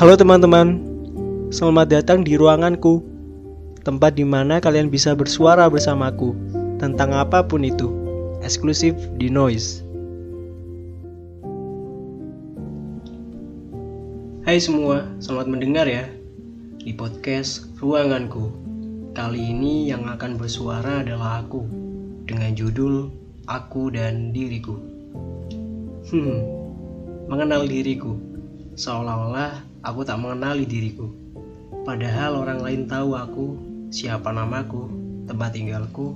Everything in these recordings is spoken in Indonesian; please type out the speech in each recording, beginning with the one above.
Halo teman-teman, selamat datang di ruanganku, tempat di mana kalian bisa bersuara bersamaku tentang apa pun itu, eksklusif di Noise. Hai semua, selamat mendengar ya di podcast Ruanganku. Kali ini yang akan bersuara adalah aku dengan judul Aku dan Diriku. Hmm, mengenal diriku seolah-olah aku tak mengenali diriku. Padahal orang lain tahu aku, siapa namaku, tempat tinggalku,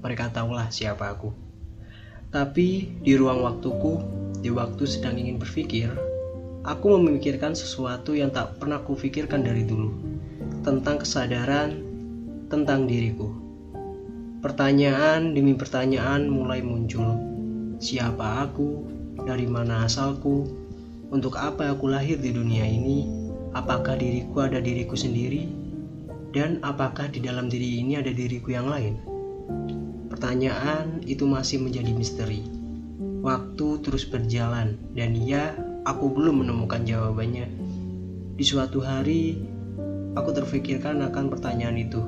mereka tahulah siapa aku. Tapi di ruang waktuku, di waktu sedang ingin berpikir, aku memikirkan sesuatu yang tak pernah kufikirkan dari dulu, tentang kesadaran, tentang diriku. Pertanyaan demi pertanyaan mulai muncul. Siapa aku? Dari mana asalku? Untuk apa aku lahir di dunia ini? Apakah diriku ada diriku sendiri? Dan apakah di dalam diri ini ada diriku yang lain? Pertanyaan itu masih menjadi misteri. Waktu terus berjalan dan ya, aku belum menemukan jawabannya. Di suatu hari, aku terfikirkan akan pertanyaan itu.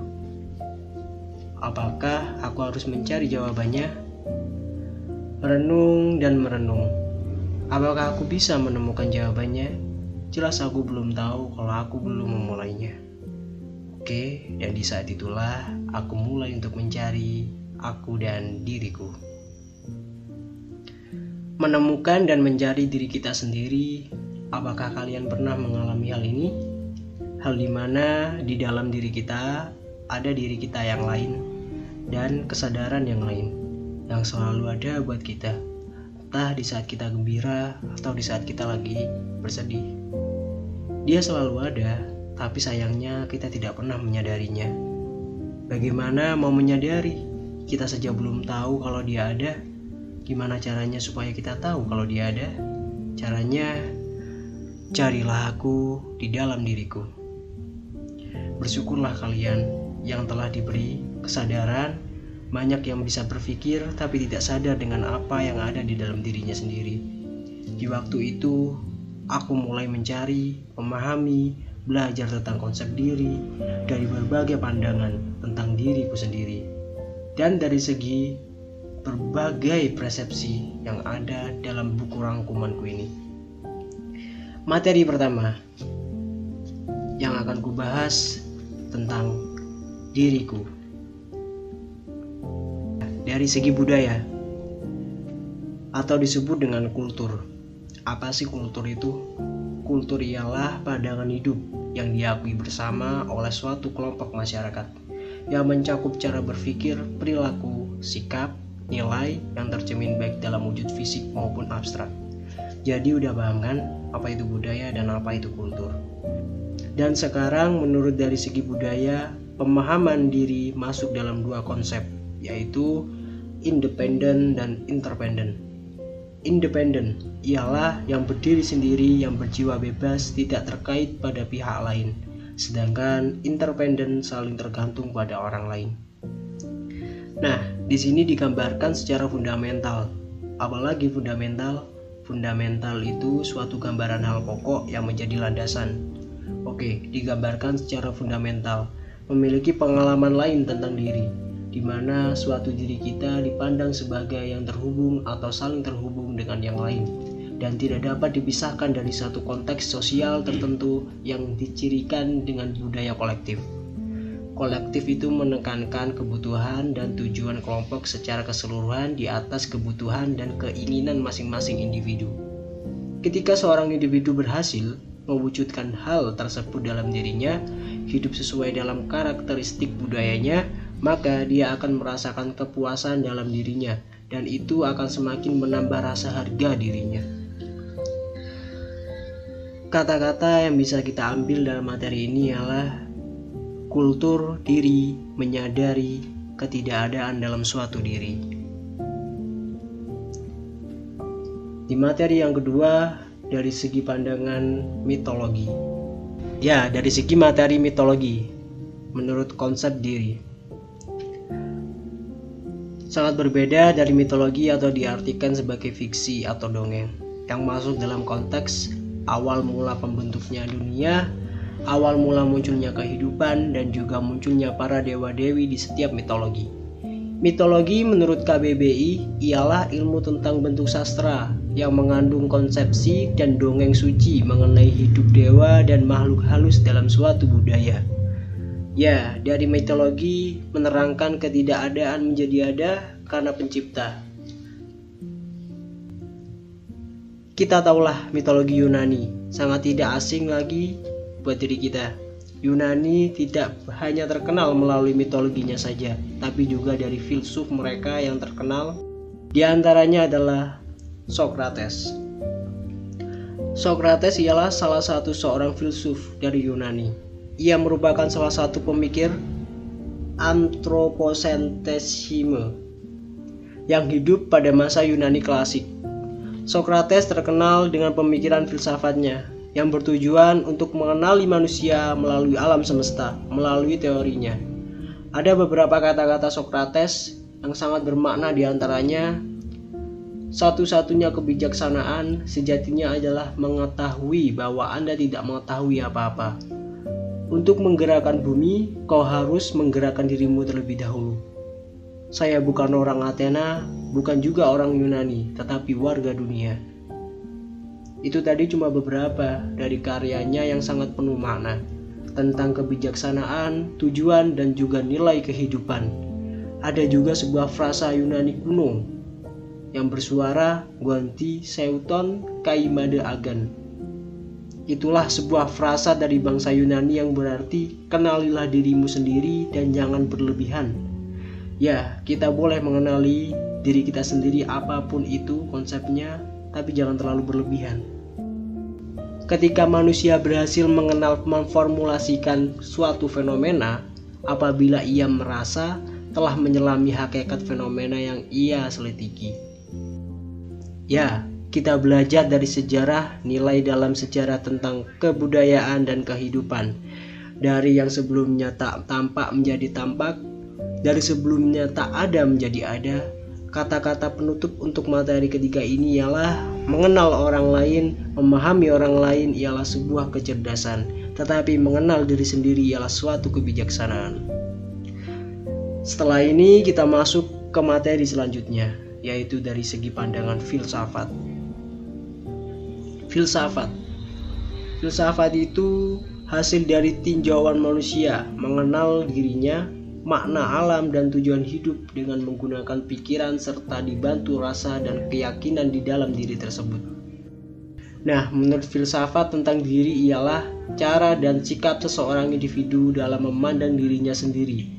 Apakah aku harus mencari jawabannya? Merenung dan merenung Apakah aku bisa menemukan jawabannya? Jelas aku belum tahu kalau aku belum memulainya. Oke, dan di saat itulah aku mulai untuk mencari aku dan diriku. Menemukan dan mencari diri kita sendiri, apakah kalian pernah mengalami hal ini? Hal di mana di dalam diri kita ada diri kita yang lain dan kesadaran yang lain yang selalu ada buat kita entah di saat kita gembira atau di saat kita lagi bersedih. Dia selalu ada, tapi sayangnya kita tidak pernah menyadarinya. Bagaimana mau menyadari? Kita saja belum tahu kalau dia ada. Gimana caranya supaya kita tahu kalau dia ada? Caranya, carilah aku di dalam diriku. Bersyukurlah kalian yang telah diberi kesadaran banyak yang bisa berpikir tapi tidak sadar dengan apa yang ada di dalam dirinya sendiri. Di waktu itu, aku mulai mencari, memahami, belajar tentang konsep diri dari berbagai pandangan tentang diriku sendiri. Dan dari segi berbagai persepsi yang ada dalam buku rangkumanku ini. Materi pertama yang akan kubahas tentang diriku dari segi budaya atau disebut dengan kultur. Apa sih kultur itu? Kultur ialah pandangan hidup yang diakui bersama oleh suatu kelompok masyarakat yang mencakup cara berpikir, perilaku, sikap, nilai yang tercemin baik dalam wujud fisik maupun abstrak. Jadi udah paham kan apa itu budaya dan apa itu kultur. Dan sekarang menurut dari segi budaya, pemahaman diri masuk dalam dua konsep, yaitu independen dan interdependent. Independen ialah yang berdiri sendiri, yang berjiwa bebas, tidak terkait pada pihak lain, sedangkan interdependen saling tergantung pada orang lain. Nah, di sini digambarkan secara fundamental. Apalagi fundamental? Fundamental itu suatu gambaran hal pokok yang menjadi landasan. Oke, digambarkan secara fundamental, memiliki pengalaman lain tentang diri, di mana suatu diri kita dipandang sebagai yang terhubung atau saling terhubung dengan yang lain dan tidak dapat dipisahkan dari satu konteks sosial tertentu yang dicirikan dengan budaya kolektif. Kolektif itu menekankan kebutuhan dan tujuan kelompok secara keseluruhan di atas kebutuhan dan keinginan masing-masing individu. Ketika seorang individu berhasil mewujudkan hal tersebut dalam dirinya, hidup sesuai dalam karakteristik budayanya, maka dia akan merasakan kepuasan dalam dirinya dan itu akan semakin menambah rasa harga dirinya. Kata-kata yang bisa kita ambil dalam materi ini ialah kultur diri menyadari ketidakadaan dalam suatu diri. Di materi yang kedua, dari segi pandangan mitologi. Ya, dari segi materi mitologi, menurut konsep diri sangat berbeda dari mitologi atau diartikan sebagai fiksi atau dongeng yang masuk dalam konteks awal mula pembentuknya dunia, awal mula munculnya kehidupan, dan juga munculnya para dewa-dewi di setiap mitologi. Mitologi menurut KBBI ialah ilmu tentang bentuk sastra yang mengandung konsepsi dan dongeng suci mengenai hidup dewa dan makhluk halus dalam suatu budaya. Ya, dari mitologi menerangkan ketidakadaan menjadi ada karena pencipta. Kita tahulah mitologi Yunani, sangat tidak asing lagi buat diri kita. Yunani tidak hanya terkenal melalui mitologinya saja, tapi juga dari filsuf mereka yang terkenal. Di antaranya adalah Socrates. Socrates ialah salah satu seorang filsuf dari Yunani. Ia merupakan salah satu pemikir antroposentesisme yang hidup pada masa Yunani klasik. Socrates terkenal dengan pemikiran filsafatnya yang bertujuan untuk mengenali manusia melalui alam semesta, melalui teorinya. Ada beberapa kata-kata Socrates yang sangat bermakna di antaranya satu-satunya kebijaksanaan sejatinya adalah mengetahui bahwa Anda tidak mengetahui apa-apa. Untuk menggerakkan bumi, kau harus menggerakkan dirimu terlebih dahulu. Saya bukan orang Athena, bukan juga orang Yunani, tetapi warga dunia. Itu tadi cuma beberapa dari karyanya yang sangat penuh makna tentang kebijaksanaan, tujuan, dan juga nilai kehidupan. Ada juga sebuah frasa Yunani kuno yang bersuara Guanti Seuton Kaimade Agan. Itulah sebuah frasa dari bangsa Yunani yang berarti kenalilah dirimu sendiri dan jangan berlebihan. Ya, kita boleh mengenali diri kita sendiri apa pun itu konsepnya, tapi jangan terlalu berlebihan. Ketika manusia berhasil mengenal memformulasikan suatu fenomena, apabila ia merasa telah menyelami hakikat fenomena yang ia selidiki. Ya, kita belajar dari sejarah, nilai dalam sejarah tentang kebudayaan dan kehidupan. Dari yang sebelumnya tak tampak menjadi tampak, dari sebelumnya tak ada menjadi ada, Kata-kata penutup untuk materi ketiga ini ialah mengenal orang lain, memahami orang lain ialah sebuah kecerdasan, tetapi mengenal diri sendiri ialah suatu kebijaksanaan. Setelah ini kita masuk ke materi selanjutnya, yaitu dari segi pandangan filsafat. Filsafat Filsafat itu hasil dari tinjauan manusia mengenal dirinya makna alam dan tujuan hidup dengan menggunakan pikiran serta dibantu rasa dan keyakinan di dalam diri tersebut. Nah, menurut filsafat tentang diri ialah cara dan sikap seseorang individu dalam memandang dirinya sendiri.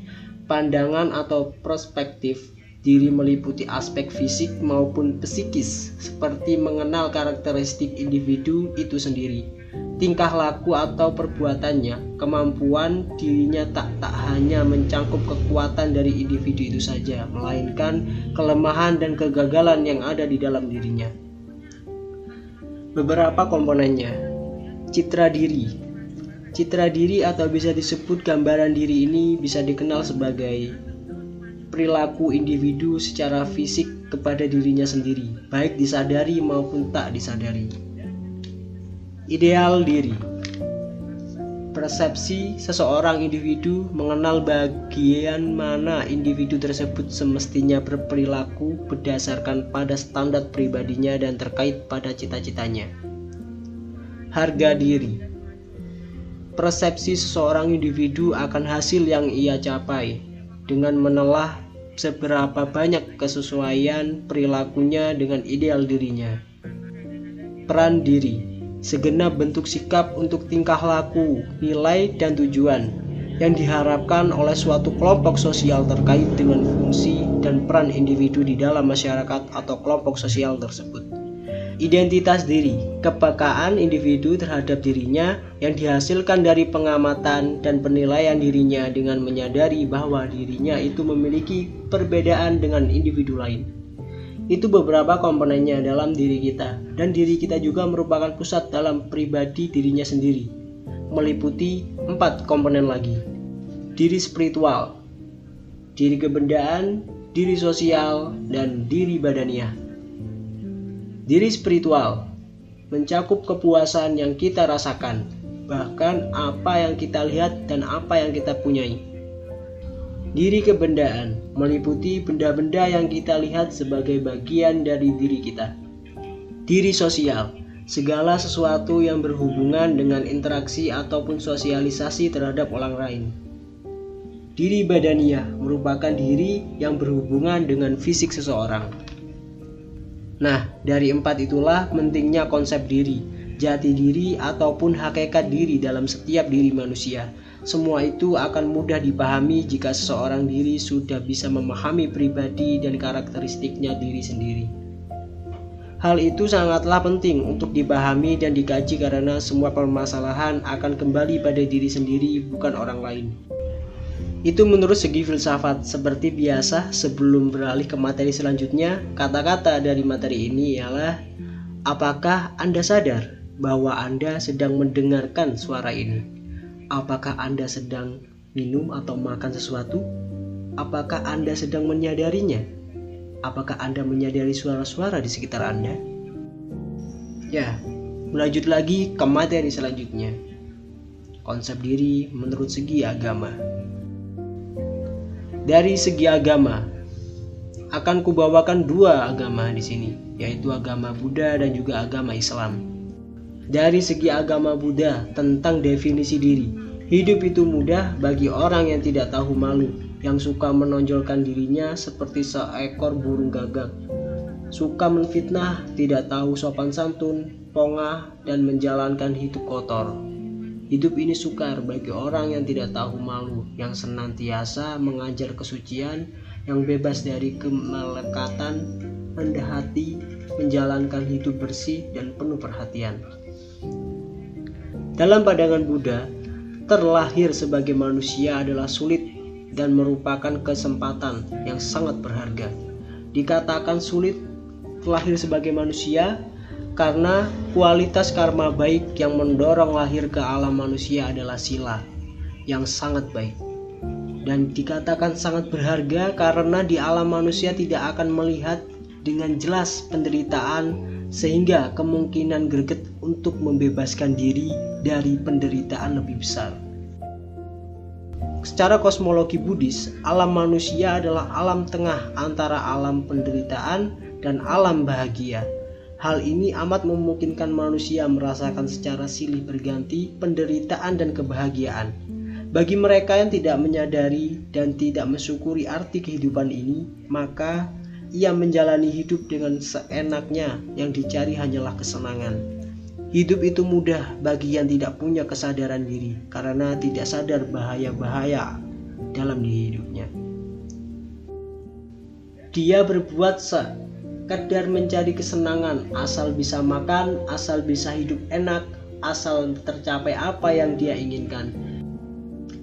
Pandangan atau perspektif diri meliputi aspek fisik maupun psikis, seperti mengenal karakteristik individu itu sendiri tingkah laku atau perbuatannya, kemampuan dirinya tak tak hanya mencangkup kekuatan dari individu itu saja, melainkan kelemahan dan kegagalan yang ada di dalam dirinya. Beberapa komponennya. Citra diri. Citra diri atau bisa disebut gambaran diri ini bisa dikenal sebagai perilaku individu secara fisik kepada dirinya sendiri, baik disadari maupun tak disadari. Ideal diri Persepsi seseorang individu mengenal bagian mana individu tersebut semestinya berperilaku berdasarkan pada standar pribadinya dan terkait pada cita-citanya. Harga diri Persepsi seseorang individu akan hasil yang ia capai dengan menelah seberapa banyak kesesuaian perilakunya dengan ideal dirinya. Peran diri segenap bentuk sikap untuk tingkah laku, nilai, dan tujuan yang diharapkan oleh suatu kelompok sosial terkait dengan fungsi dan peran individu di dalam masyarakat atau kelompok sosial tersebut. Identitas diri, kepekaan individu terhadap dirinya yang dihasilkan dari pengamatan dan penilaian dirinya dengan menyadari bahwa dirinya itu memiliki perbedaan dengan individu lain. Itu beberapa komponennya dalam diri kita dan diri kita juga merupakan pusat dalam pribadi dirinya sendiri. Meliputi empat komponen lagi. Diri spiritual, diri kebendaan, diri sosial, dan diri badaniah. Diri spiritual mencakup kepuasan yang kita rasakan, bahkan apa yang kita lihat dan apa yang kita punyai. Diri kebendaan meliputi benda-benda yang kita lihat sebagai bagian dari diri kita. Diri sosial, segala sesuatu yang berhubungan dengan interaksi ataupun sosialisasi terhadap orang lain. Diri badaniah merupakan diri yang berhubungan dengan fisik seseorang. Nah, dari empat itulah pentingnya konsep diri, jati diri ataupun hakikat diri dalam setiap diri manusia. Semua itu akan mudah dipahami jika seseorang diri sudah bisa memahami pribadi dan karakteristiknya diri sendiri. Hal itu sangatlah penting untuk dipahami dan dikaji karena semua permasalahan akan kembali pada diri sendiri bukan orang lain. Itu menurut segi filsafat. Seperti biasa, sebelum beralih ke materi selanjutnya, kata-kata dari materi ini ialah Apakah Anda sadar bahwa Anda sedang mendengarkan suara ini? Apakah Anda sedang minum atau makan sesuatu? Apakah Anda sedang menyadarinya? Apakah Anda menyadari suara-suara di sekitar Anda? Ya, melanjut lagi ke materi selanjutnya. Konsep diri menurut segi agama. Dari segi agama, akan kubawakan dua agama di sini, yaitu agama Buddha dan juga agama Islam. Dari segi agama Buddha tentang definisi diri, hidup itu mudah bagi orang yang tidak tahu malu, yang suka menonjolkan dirinya seperti seekor burung gagak, suka menfitnah, tidak tahu sopan santun, pongah, dan menjalankan hidup kotor. Hidup ini sukar bagi orang yang tidak tahu malu, yang senantiasa mengajar kesucian, yang bebas dari kemelekatan, rendah hati, menjalankan hidup bersih dan penuh perhatian. Dalam pandangan Buddha, terlahir sebagai manusia adalah sulit dan merupakan kesempatan yang sangat berharga. Dikatakan sulit terlahir sebagai manusia karena kualitas karma baik yang mendorong lahir ke alam manusia adalah sila yang sangat baik dan dikatakan sangat berharga karena di alam manusia tidak akan melihat dengan jelas penderitaan sehingga kemungkinan greget untuk membebaskan diri dari penderitaan lebih besar. Secara kosmologi Buddhis, alam manusia adalah alam tengah antara alam penderitaan dan alam bahagia Hal ini amat memungkinkan manusia merasakan secara silih berganti penderitaan dan kebahagiaan. Bagi mereka yang tidak menyadari dan tidak mensyukuri arti kehidupan ini, maka ia menjalani hidup dengan seenaknya yang dicari hanyalah kesenangan. Hidup itu mudah bagi yang tidak punya kesadaran diri karena tidak sadar bahaya-bahaya dalam hidupnya. Dia berbuat sekedar mencari kesenangan, asal bisa makan, asal bisa hidup enak, asal tercapai apa yang dia inginkan.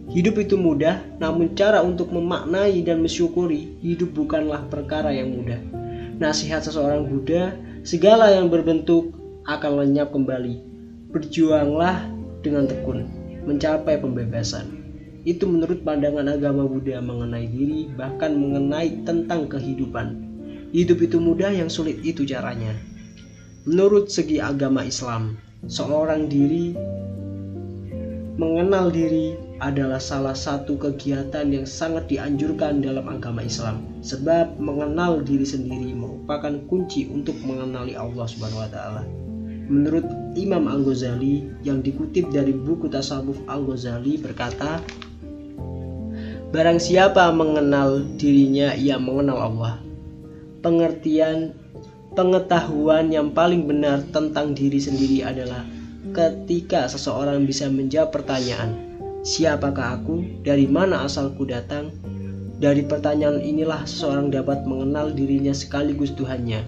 Hidup itu mudah, namun cara untuk memaknai dan mensyukuri hidup bukanlah perkara yang mudah. Nasihat seseorang Buddha, segala yang berbentuk akan lenyap kembali. Berjuanglah dengan tekun, mencapai pembebasan. Itu menurut pandangan agama Buddha mengenai diri, bahkan mengenai tentang kehidupan. Hidup itu mudah, yang sulit itu caranya. Menurut segi agama Islam, seorang diri mengenal diri adalah salah satu kegiatan yang sangat dianjurkan dalam agama Islam sebab mengenal diri sendiri merupakan kunci untuk mengenali Allah Subhanahu wa taala. Menurut Imam Al-Ghazali yang dikutip dari buku Tasawuf Al-Ghazali berkata, Barang siapa mengenal dirinya, ia mengenal Allah pengertian pengetahuan yang paling benar tentang diri sendiri adalah ketika seseorang bisa menjawab pertanyaan, "Siapakah aku? Dari mana asalku datang?" Dari pertanyaan inilah seseorang dapat mengenal dirinya sekaligus Tuhannya.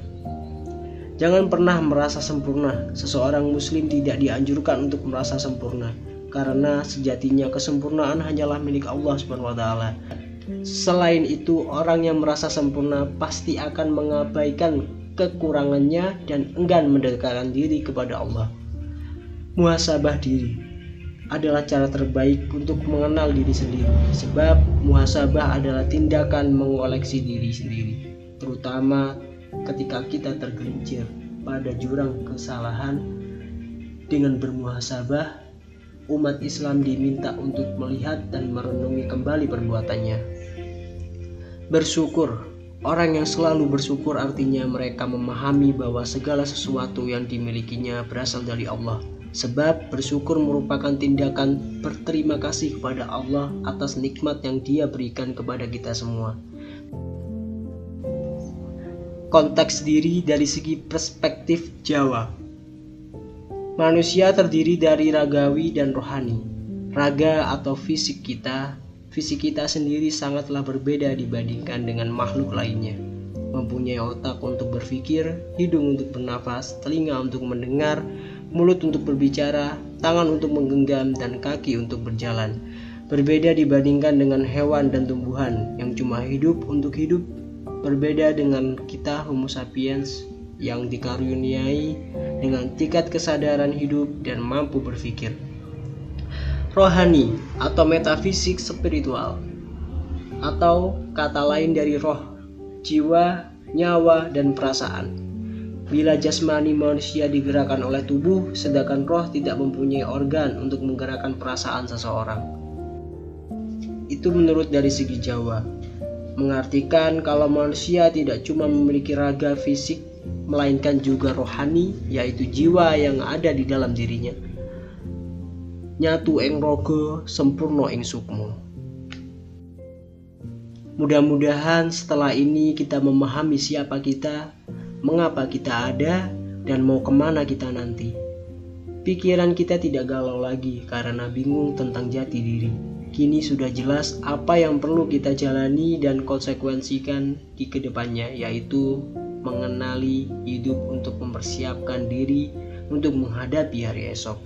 Jangan pernah merasa sempurna. Seseorang muslim tidak dianjurkan untuk merasa sempurna karena sejatinya kesempurnaan hanyalah milik Allah Subhanahu wa taala. Selain itu, orang yang merasa sempurna pasti akan mengabaikan kekurangannya dan enggan mendekatkan diri kepada Allah. Muhasabah diri adalah cara terbaik untuk mengenal diri sendiri, sebab muhasabah adalah tindakan mengoleksi diri sendiri, terutama ketika kita tergelincir pada jurang kesalahan Dengan bermuhasabah, umat Islam diminta untuk melihat dan merenungi kembali perbuatannya. Bersyukur, orang yang selalu bersyukur artinya mereka memahami bahwa segala sesuatu yang dimilikinya berasal dari Allah. Sebab bersyukur merupakan tindakan berterima kasih kepada Allah atas nikmat yang Dia berikan kepada kita semua. Konteks diri dari segi perspektif Jawa. Manusia terdiri dari ragawi dan rohani. Raga atau fisik kita, fisik kita sendiri sangatlah berbeda dibandingkan dengan makhluk lainnya. Mempunyai otak untuk berpikir, hidung untuk bernafas, telinga untuk mendengar, mulut untuk berbicara, tangan untuk menggenggam, dan kaki untuk berjalan. Berbeda dibandingkan dengan hewan dan tumbuhan yang cuma hidup untuk hidup. Berbeda dengan kita Homo sapiens yang dikaruniai dengan tingkat kesadaran hidup dan mampu berpikir. Rohani atau metafisik spiritual atau kata lain dari roh, jiwa, nyawa, dan perasaan Bila jasmani manusia digerakkan oleh tubuh, sedangkan roh tidak mempunyai organ untuk menggerakkan perasaan seseorang. Itu menurut dari segi Jawa. Mengartikan kalau manusia tidak cuma memiliki raga fisik, melainkan juga rohani, yaitu jiwa yang ada di dalam dirinya. Nyatu eng rogo, sempurno eng sukmo. Mudah-mudahan setelah ini kita memahami siapa kita, mengapa kita ada, dan mau ke mana kita nanti. Pikiran kita tidak galau lagi karena bingung tentang jati diri. Kini sudah jelas apa yang perlu kita jalani dan konsekuensikan di ke depannya, yaitu mengenali hidup untuk mempersiapkan diri untuk menghadapi hari esok.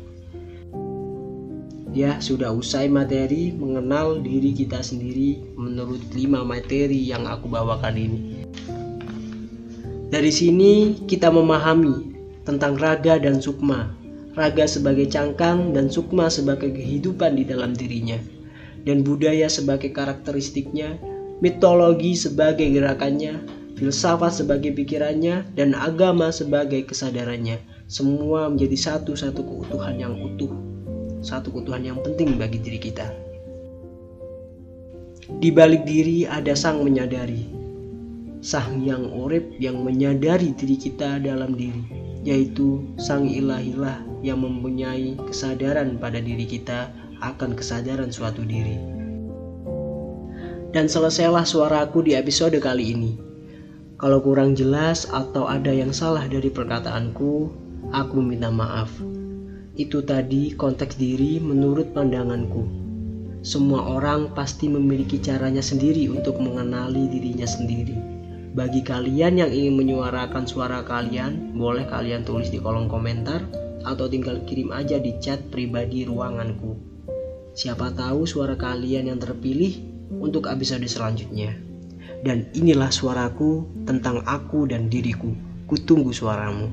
Ya, sudah usai materi mengenal diri kita sendiri menurut lima materi yang aku bawakan ini. Dari sini kita memahami tentang raga dan sukma. Raga sebagai cangkang dan sukma sebagai kehidupan di dalam dirinya. Dan budaya sebagai karakteristiknya, mitologi sebagai gerakannya, filsafat sebagai pikirannya, dan agama sebagai kesadarannya. Semua menjadi satu-satu keutuhan yang utuh. Satu keutuhan yang penting bagi diri kita. Di balik diri ada sang menyadari, Sang Yang Urip yang menyadari diri kita dalam diri, yaitu Sang Ilahilah yang mempunyai kesadaran pada diri kita akan kesadaran suatu diri. Dan selesailah suaraku di episode kali ini. Kalau kurang jelas atau ada yang salah dari perkataanku, aku minta maaf. Itu tadi konteks diri menurut pandanganku. Semua orang pasti memiliki caranya sendiri untuk mengenali dirinya sendiri. Bagi kalian yang ingin menyuarakan suara kalian, boleh kalian tulis di kolom komentar atau tinggal kirim aja di chat pribadi ruanganku. Siapa tahu suara kalian yang terpilih untuk episode selanjutnya. Dan inilah suaraku tentang aku dan diriku. Kutunggu suaramu.